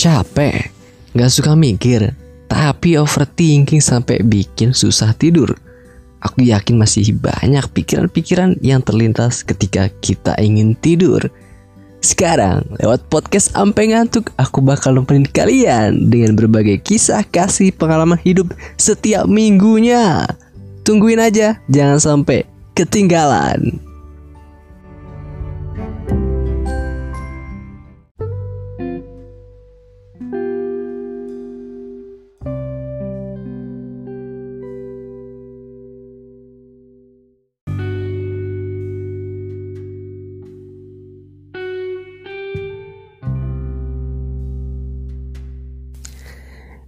capek, gak suka mikir, tapi overthinking sampai bikin susah tidur. Aku yakin masih banyak pikiran-pikiran yang terlintas ketika kita ingin tidur. Sekarang, lewat podcast Ampe Ngantuk, aku bakal nemenin kalian dengan berbagai kisah kasih pengalaman hidup setiap minggunya. Tungguin aja, jangan sampai ketinggalan.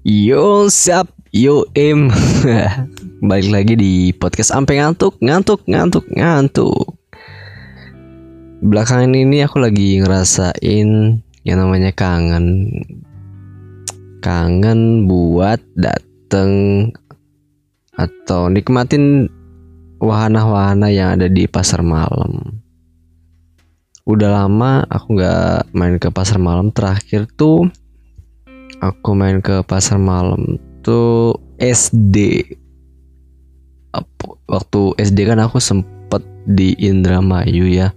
Yo sap yo em Balik lagi di podcast sampai ngantuk Ngantuk ngantuk ngantuk. Belakangan ini aku lagi ngerasain Yang namanya kangen. Kangen buat dateng Atau nikmatin Wahana-wahana yang ada di pasar malam. Udah lama aku gak main ke pasar malam. Terakhir tuh aku main ke pasar malam tuh SD waktu SD kan aku sempet di Indramayu ya.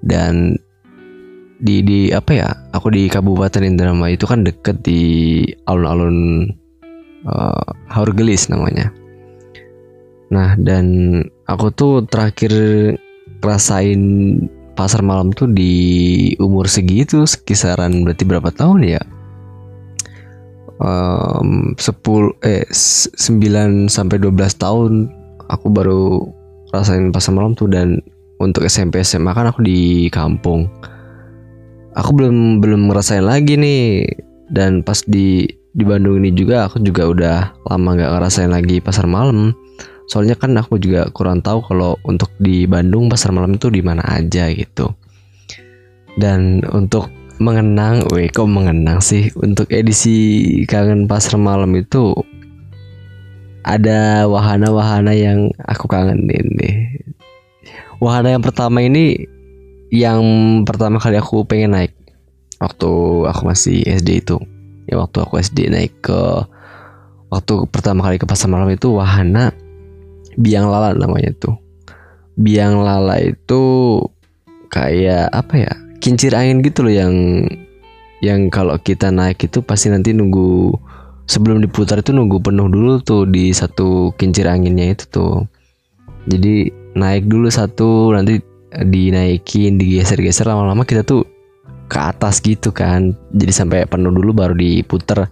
Dan di di apa ya aku di Kabupaten Indramayu itu kan deket di alun-alun uh, Haurgelis namanya. Nah dan aku tuh terakhir rasain pasar malam tuh di umur segitu kisaran berarti berapa tahun ya um, 10 eh 9 sampai 12 tahun aku baru rasain pasar malam tuh dan untuk SMP SMA kan aku di kampung. Aku belum belum ngerasain lagi nih dan pas di di Bandung ini juga aku juga udah lama nggak ngerasain lagi pasar malam. Soalnya kan aku juga kurang tahu kalau untuk di Bandung pasar malam itu di mana aja gitu. Dan untuk mengenang, weh kok mengenang sih untuk edisi kangen pasar malam itu ada wahana-wahana yang aku kangenin nih. Wahana yang pertama ini yang pertama kali aku pengen naik waktu aku masih SD itu. Ya waktu aku SD naik ke waktu pertama kali ke pasar malam itu wahana biang lala namanya tuh. Biang lala itu kayak apa ya? Kincir angin gitu loh yang yang kalau kita naik itu pasti nanti nunggu sebelum diputar itu nunggu penuh dulu tuh di satu kincir anginnya itu tuh. Jadi naik dulu satu nanti dinaikin digeser-geser lama-lama kita tuh ke atas gitu kan. Jadi sampai penuh dulu baru diputar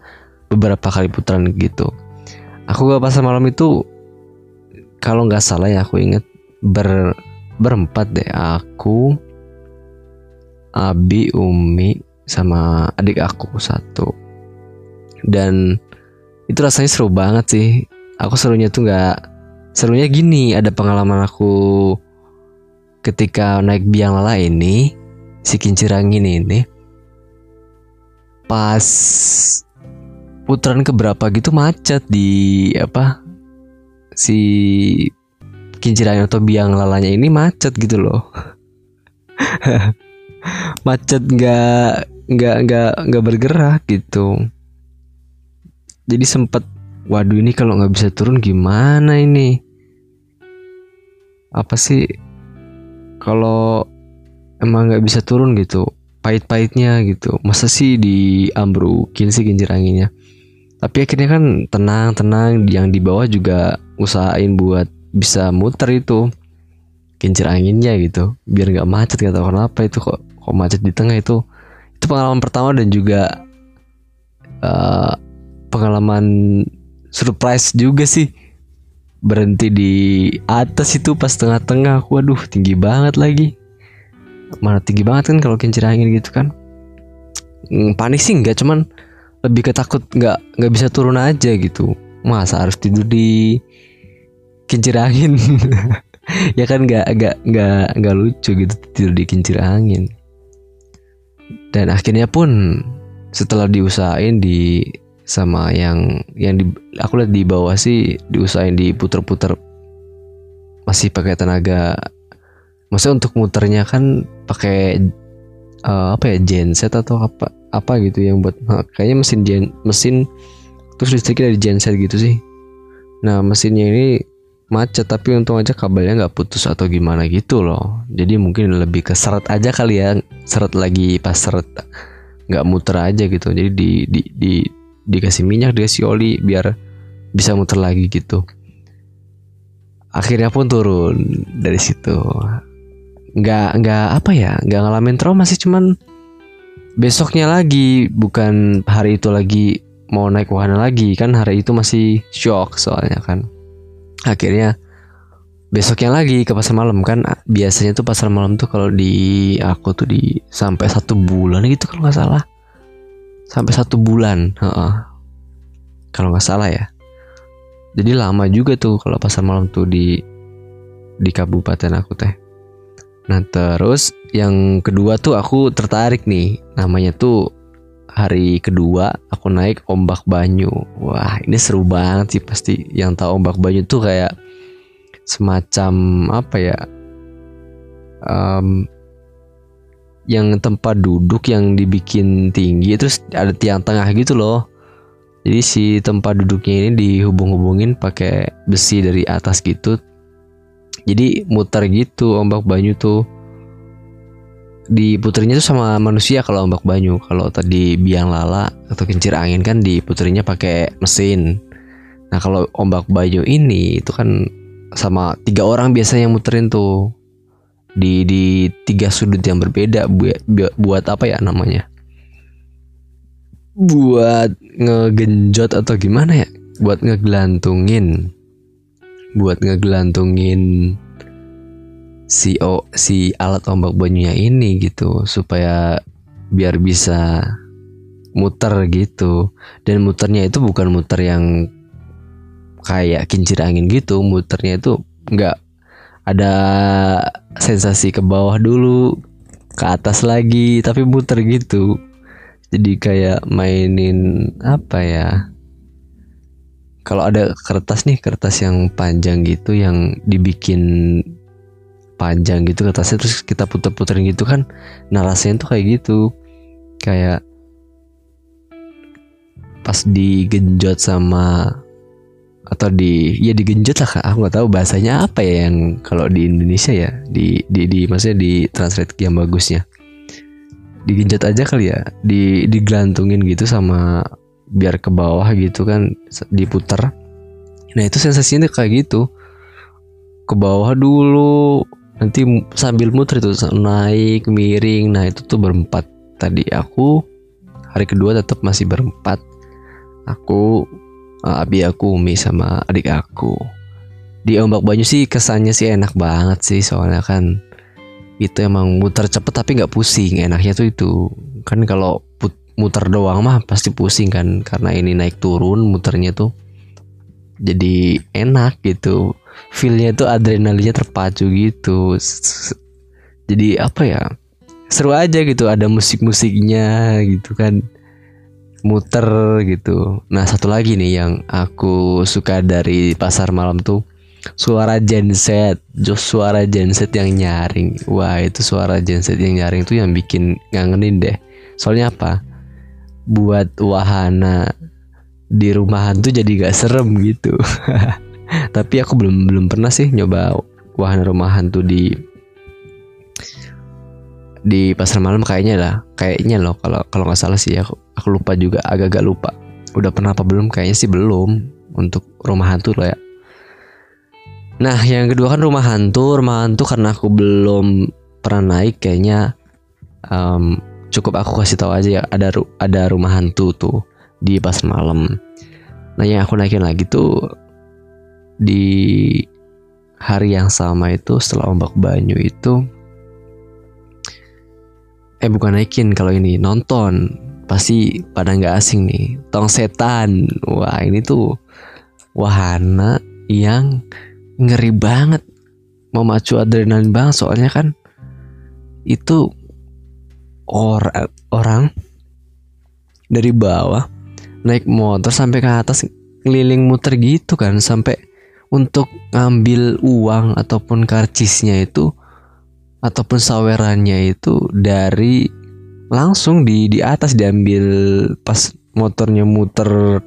beberapa kali putaran gitu. Aku ke pasar malam itu kalau nggak salah ya aku inget ber berempat deh aku Abi, Umi, sama adik aku satu. Dan itu rasanya seru banget sih. Aku serunya tuh nggak serunya gini. Ada pengalaman aku ketika naik biang lala ini, si kincir angin ini, pas putaran keberapa gitu macet di apa si kincir angin atau biang lalanya ini macet gitu loh. macet nggak nggak nggak nggak bergerak gitu. Jadi sempet waduh ini kalau nggak bisa turun gimana ini? Apa sih kalau emang nggak bisa turun gitu pahit-pahitnya gitu. Masa sih diambrukin sih kincir anginnya? Tapi akhirnya kan tenang tenang yang di bawah juga usahain buat bisa muter itu kincir anginnya gitu biar nggak macet gak tahu kenapa itu kok kok macet di tengah itu? Itu pengalaman pertama dan juga uh, pengalaman surprise juga sih. Berhenti di atas itu pas tengah-tengah. Waduh tinggi banget lagi. Mana tinggi banget kan kalau kincir angin gitu kan? Hmm, panik sih nggak cuman lebih ketakut nggak nggak bisa turun aja gitu. Masa harus tidur di kincir angin? Ya kan nggak nggak nggak nggak lucu gitu tidur di kincir angin dan akhirnya pun setelah diusahain di sama yang yang di aku lihat di bawah sih diusahain diputer-puter. Masih pakai tenaga maksudnya untuk muternya kan pakai uh, apa ya genset atau apa apa gitu yang buat nah, kayaknya mesin gen mesin terus listriknya dari genset gitu sih. Nah mesinnya ini macet tapi untung aja kabelnya nggak putus atau gimana gitu loh. Jadi mungkin lebih ke seret aja kali ya seret lagi pas seret nggak muter aja gitu. Jadi di, di, di dikasih minyak dikasih oli biar bisa muter lagi gitu. Akhirnya pun turun dari situ. Nggak nggak apa ya nggak ngalamin trauma sih cuman besoknya lagi bukan hari itu lagi mau naik wahana lagi. Kan hari itu masih shock soalnya kan akhirnya besoknya lagi ke pasar malam kan. Biasanya tuh pasar malam tuh kalau di aku tuh di sampai satu bulan gitu kalau nggak salah. Sampai satu bulan uh kalau nggak salah ya. Jadi lama juga tuh kalau pasar malam tuh di di kabupaten aku teh. Nah terus yang kedua tuh aku tertarik nih. Namanya tuh hari kedua aku naik ombak banyu. Wah, ini seru banget sih pasti. Yang tahu ombak banyu tuh kayak semacam apa ya? Um, yang tempat duduk yang dibikin tinggi terus ada tiang tengah gitu loh. Jadi si tempat duduknya ini dihubung-hubungin pakai besi dari atas gitu. Jadi muter gitu ombak banyu tuh diputerinya tuh sama manusia kalau ombak banyu. Kalau tadi biang lala atau kincir angin kan diputerinya pakai mesin. Nah kalau ombak banyu ini itu kan sama tiga orang biasanya yang muterin tuh. Di di tiga sudut yang berbeda buat buat apa ya namanya? Buat ngegenjot atau gimana ya? Buat ngegelantungin buat ngegelantungin si o, si alat ombak banyunya ini gitu supaya biar bisa muter gitu. Dan muternya itu bukan muter yang kayak kincir angin gitu muternya itu nggak ada sensasi ke bawah dulu ke atas lagi tapi muter gitu. Jadi kayak mainin apa ya kalau ada kertas nih kertas yang panjang gitu yang dibikin panjang gitu kertasnya terus kita puter-puterin gitu kan narasinya tuh kayak gitu. Kayak pas digenjot sama atau di ya digenjot lah kak. Aku nggak tahu bahasanya apa ya yang kalau di Indonesia ya di di di maksudnya di translate yang bagusnya. Digenjot aja kali ya di digelantungin gitu sama biar ke bawah gitu kan diputer. Nah itu sensasinya kayak gitu. Ke bawah dulu nanti sambil muter itu naik miring. Nah itu tuh berempat. Tadi aku hari kedua tetap masih berempat. Aku uh, abi aku umi sama adik aku. Di ombak banyu sih kesannya sih enak banget sih soalnya kan itu emang muter cepet tapi nggak pusing. Enaknya tuh itu. Kan kalau muter doang mah pasti pusing kan karena ini naik turun muternya tuh jadi enak gitu. Feelnya tuh adrenalinnya terpacu gitu. Jadi apa ya seru aja gitu ada musik-musiknya gitu kan. Muter gitu. Nah satu lagi nih yang aku suka dari pasar malam tuh suara genset suara genset yang nyaring. Wah itu suara genset yang nyaring tuh yang bikin ngangenin deh. Soalnya apa? Buat wahana di rumahan tuh jadi gak serem gitu. Tapi aku belum belum pernah sih nyoba wahana rumah hantu di di pasar malam kayaknya lah. Kayaknya loh kalau kalau nggak salah sih aku aku lupa juga agak-agak lupa. Udah pernah apa belum? Kayaknya sih belum untuk rumah hantu loh ya. Nah yang kedua kan rumah hantu rumah hantu karena aku belum pernah naik kayaknya um, cukup aku kasih tahu aja ya ada ada rumah hantu tuh di pasar malam. Nah yang aku naikin lagi tuh di hari yang sama itu setelah ombak banyu itu eh bukan naikin kalau ini nonton. Pasti pada nggak asing nih tong setan. Wah ini tuh wahana yang ngeri banget memacu adrenalin banget. Soalnya kan itu or orang dari bawah naik motor sampai ke atas ngeliling muter gitu kan. Sampai untuk ngambil uang ataupun karcisnya itu ataupun sawerannya itu dari langsung di di atas diambil pas motornya muter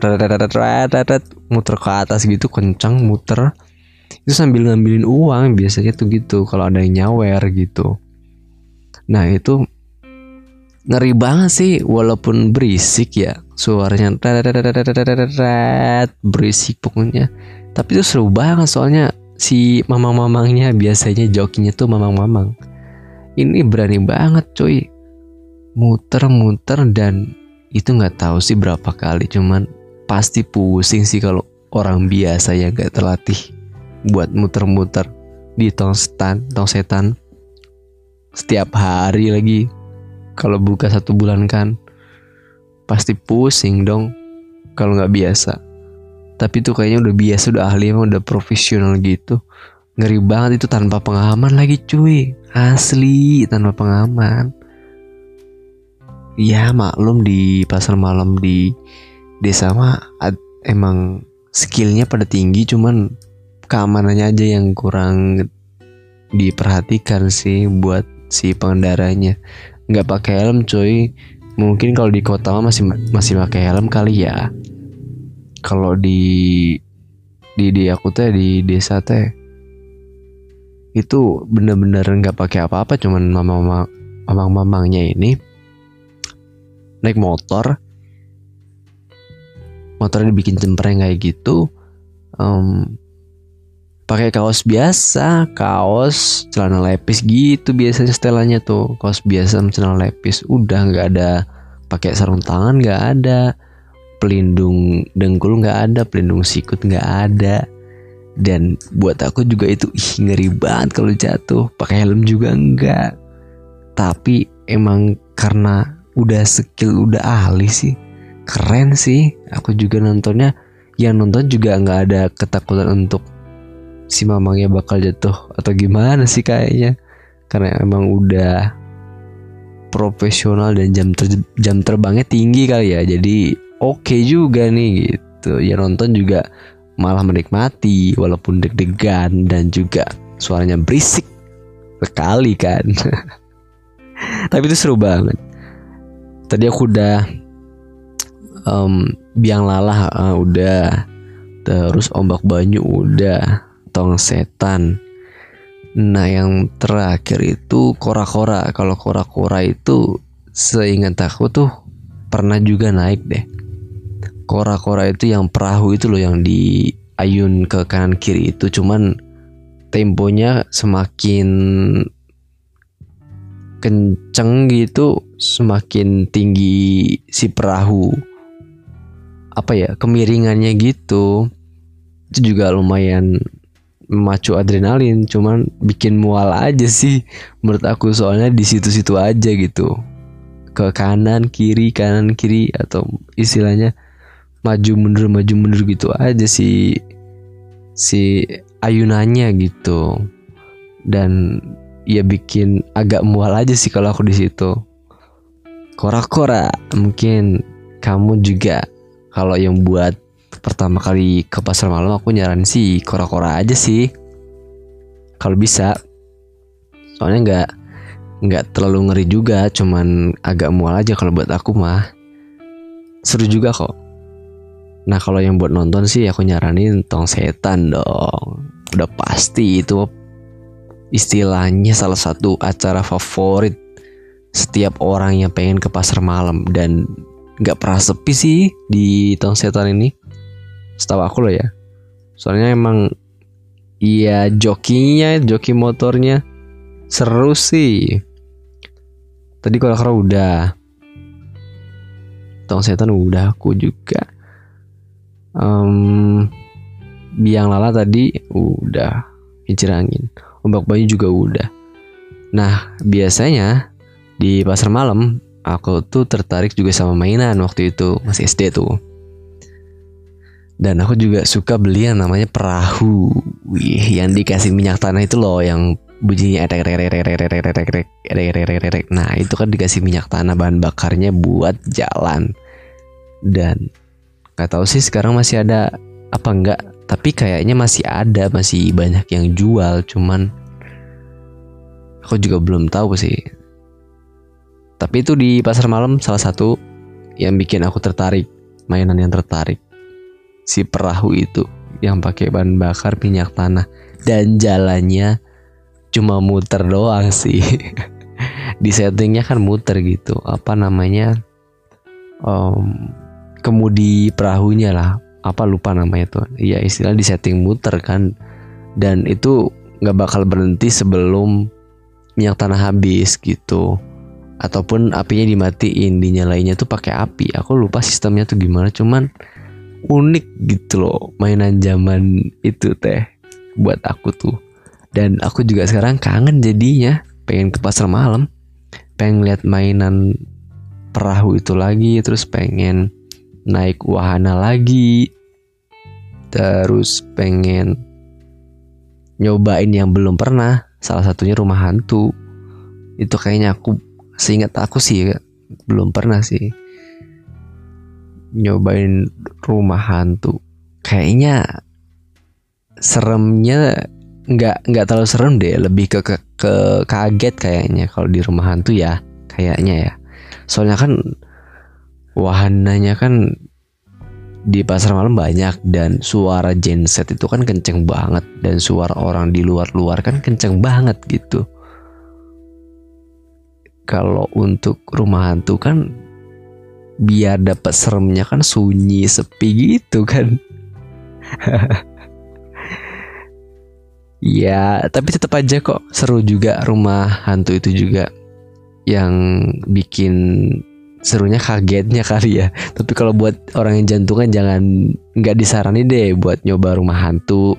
muter ke atas gitu kencang muter. Itu sambil ngambilin uang biasanya tuh gitu kalau ada yang nyawer gitu. Nah itu ngeri banget sih walaupun berisik ya suaranya. Berisik pokoknya. Tapi itu seru banget soalnya si mamang-mamangnya biasanya jokinya tuh mamang-mamang. Ini berani banget cuy. Muter-muter dan itu nggak tahu sih berapa kali cuman pasti pusing sih kalau orang biasa yang gak terlatih buat muter-muter di tong setan tong setan. Setiap hari lagi kalau buka satu bulan kan pasti pusing dong kalau nggak biasa. Tapi tuh kayaknya udah biasa udah ahli emang udah profesional gitu. Ngeri banget itu tanpa pengalaman lagi cuy. Asli tanpa pengalaman. Ya maklum di pasar malam di desa mah emang skillnya pada tinggi cuman keamanannya aja yang kurang diperhatikan sih buat si pengendaranya nggak pakai helm cuy. Mungkin kalau di kota masih masih pakai helm kali ya. Kalau di di di aku teh di desa teh itu bener-bener nggak pakai apa-apa cuman mama-mama mamang-mamangnya ini naik motor. Motornya dibikin cempreng kayak gitu um, pakai kaos biasa kaos celana lepis gitu biasanya setelannya tuh. Kaos biasa celana lepis udah nggak ada. Pakai sarung tangan nggak ada. Pelindung dengkul nggak ada pelindung sikut nggak ada. Dan buat aku juga itu ih ngeri banget kalau jatuh. Pakai helm juga enggak tapi emang karena udah skill udah ahli sih. Keren sih. Aku juga nontonnya. Yang nonton juga nggak ada ketakutan untuk si mamangnya bakal jatuh atau gimana sih kayaknya. Karena emang udah profesional dan jam ter jam terbangnya tinggi kali ya. Jadi oke okay juga nih gitu. Ya nonton juga malah menikmati walaupun deg-degan dan juga suaranya berisik sekali kan. Tapi itu seru banget. Tadi aku udah um, biang lalah uh, udah. Terus ombak banyu udah tong setan. Nah yang terakhir itu kora-kora. Kalau kora-kora itu seingat aku tuh pernah juga naik deh. Kora-kora itu yang perahu itu loh yang diayun ke kanan kiri itu. Cuman temponya semakin kenceng gitu semakin tinggi si perahu. Apa ya kemiringannya gitu. Itu juga lumayan memacu adrenalin cuman bikin mual aja sih menurut aku. Soalnya di situ-situ aja gitu. Ke kanan kiri kanan kiri atau istilahnya maju mundur maju mundur gitu aja si si ayunannya gitu. Dan ya bikin agak mual aja sih kalau aku di situ. Kora-kora mungkin kamu juga kalau yang buat pertama kali ke pasar malam aku nyaran sih kora-kora aja sih. Kalau bisa. Soalnya nggak nggak terlalu ngeri juga cuman agak mual aja kalau buat aku mah. Seru juga kok. Nah kalau yang buat nonton sih aku nyaranin tong setan dong. Udah pasti itu istilahnya salah satu acara favorit setiap orang yang pengen ke pasar malam. Dan nggak pernah sepi sih di tong setan ini setahu aku loh ya. Soalnya emang iya jokinya joki motornya seru sih. Tadi kalau kalau udah. Tong setan udah aku juga. Um, biang lala tadi udah kincir angin. Ombak bayu juga udah. Nah biasanya di pasar malam aku tuh tertarik juga sama mainan waktu itu masih SD tuh dan aku juga suka beli yang namanya perahu wih yang dikasih minyak tanah itu loh yang bunyinya nah itu kan dikasih minyak tanah bahan bakarnya buat jalan dan nggak tahu sih sekarang masih ada apa enggak tapi kayaknya masih ada masih banyak yang jual cuman aku juga belum tahu sih tapi itu di pasar malam salah satu yang bikin aku tertarik mainan yang tertarik si perahu itu yang pakai bahan bakar minyak tanah. Dan jalannya cuma muter doang sih. Di settingnya kan muter gitu. Apa namanya? Um, kemudi perahunya lah. Apa lupa namanya tuh. Ya istilah di setting muter kan. Dan itu nggak bakal berhenti sebelum minyak tanah habis gitu. Ataupun apinya dimatiin dinyalainnya tuh pakai api. Aku lupa sistemnya tuh gimana. Cuman unik gitu loh mainan zaman itu teh buat aku tuh. Dan aku juga sekarang kangen jadinya pengen ke pasar malam pengen lihat mainan perahu itu lagi terus pengen naik wahana lagi terus pengen nyobain yang belum pernah salah satunya rumah hantu. Itu kayaknya aku seingat aku sih belum pernah sih nyobain rumah hantu. Kayaknya seremnya nggak nggak terlalu serem deh. Lebih ke, ke ke kaget kayaknya kalau di rumah hantu ya kayaknya ya. Soalnya kan wahananya kan di pasar malam banyak dan suara genset itu kan kenceng banget dan suara orang di luar-luar kan kenceng banget gitu. Kalau untuk rumah hantu kan biar dapat seremnya kan sunyi sepi gitu kan. Ya tapi tetap aja kok seru juga rumah hantu itu juga yang bikin serunya kagetnya kali ya. Tapi kalau buat orang yang jantungan jangan nggak disarani deh buat nyoba rumah hantu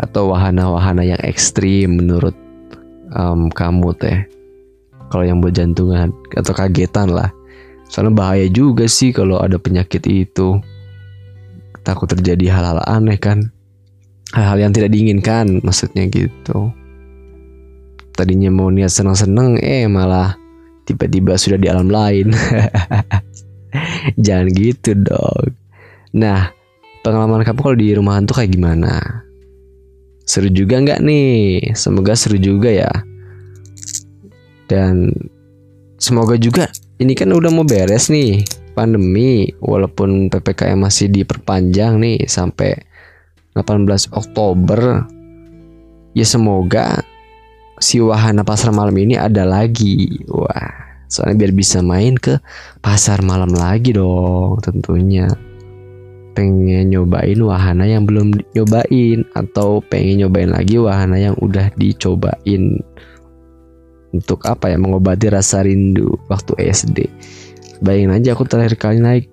atau wahana-wahana yang ekstrim menurut um, kamu teh. Kalau yang buat jantungan atau kagetan lah soalnya bahaya juga sih kalau ada penyakit itu. Takut terjadi hal-hal aneh kan. Hal-hal yang tidak diinginkan maksudnya gitu. Tadinya mau niat senang-senang eh malah tiba-tiba sudah di alam lain. Jangan gitu dong. Nah pengalaman kamu kalau di rumah hantu kayak gimana? Seru juga nggak nih? Semoga seru juga ya. Dan semoga juga ini kan udah mau beres nih pandemi walaupun PPKM masih diperpanjang nih sampai 18 Oktober. Ya semoga si wahana pasar malam ini ada lagi. Wah soalnya biar bisa main ke pasar malam lagi dong tentunya. Pengen nyobain wahana yang belum nyobain atau pengen nyobain lagi wahana yang udah dicobain untuk apa ya? Mengobati rasa rindu waktu SD. Bayangin aja aku terakhir kali naik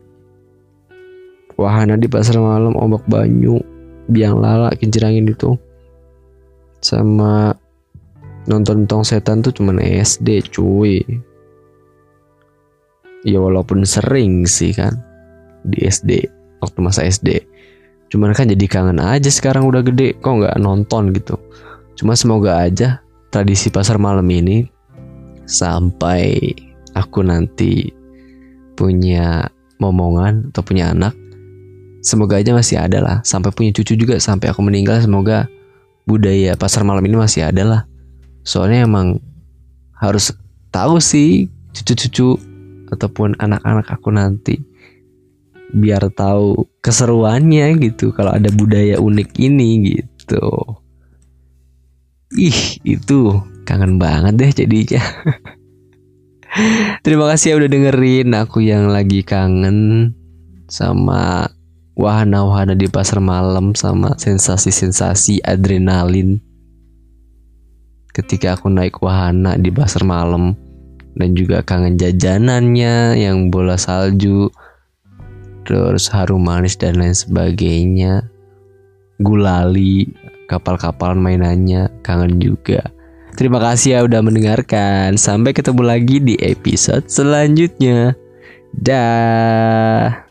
wahana di pasar malam ombak banyu biang lala kincirangin itu. Sama nonton tong setan tuh cuman SD cuy. Ya walaupun sering sih kan di SD waktu masa SD cuman kan jadi kangen aja sekarang udah gede kok nggak nonton gitu. Cuma semoga aja tradisi pasar malam ini sampai aku nanti punya momongan atau punya anak semoga aja masih ada lah. Sampai punya cucu juga sampai aku meninggal semoga budaya pasar malam ini masih ada lah. Soalnya emang harus tahu sih cucu-cucu ataupun anak-anak aku nanti biar tahu keseruannya gitu kalau ada budaya unik ini gitu Ih, itu kangen banget deh jadinya. Terima kasih ya udah dengerin aku yang lagi kangen sama wahana-wahana di pasar malam sama sensasi-sensasi adrenalin ketika aku naik wahana di pasar malam dan juga kangen jajanannya yang bola salju terus harum manis dan lain sebagainya gulali kapal-kapal mainannya kangen juga. Terima kasih ya udah mendengarkan. Sampai ketemu lagi di episode selanjutnya. Dah.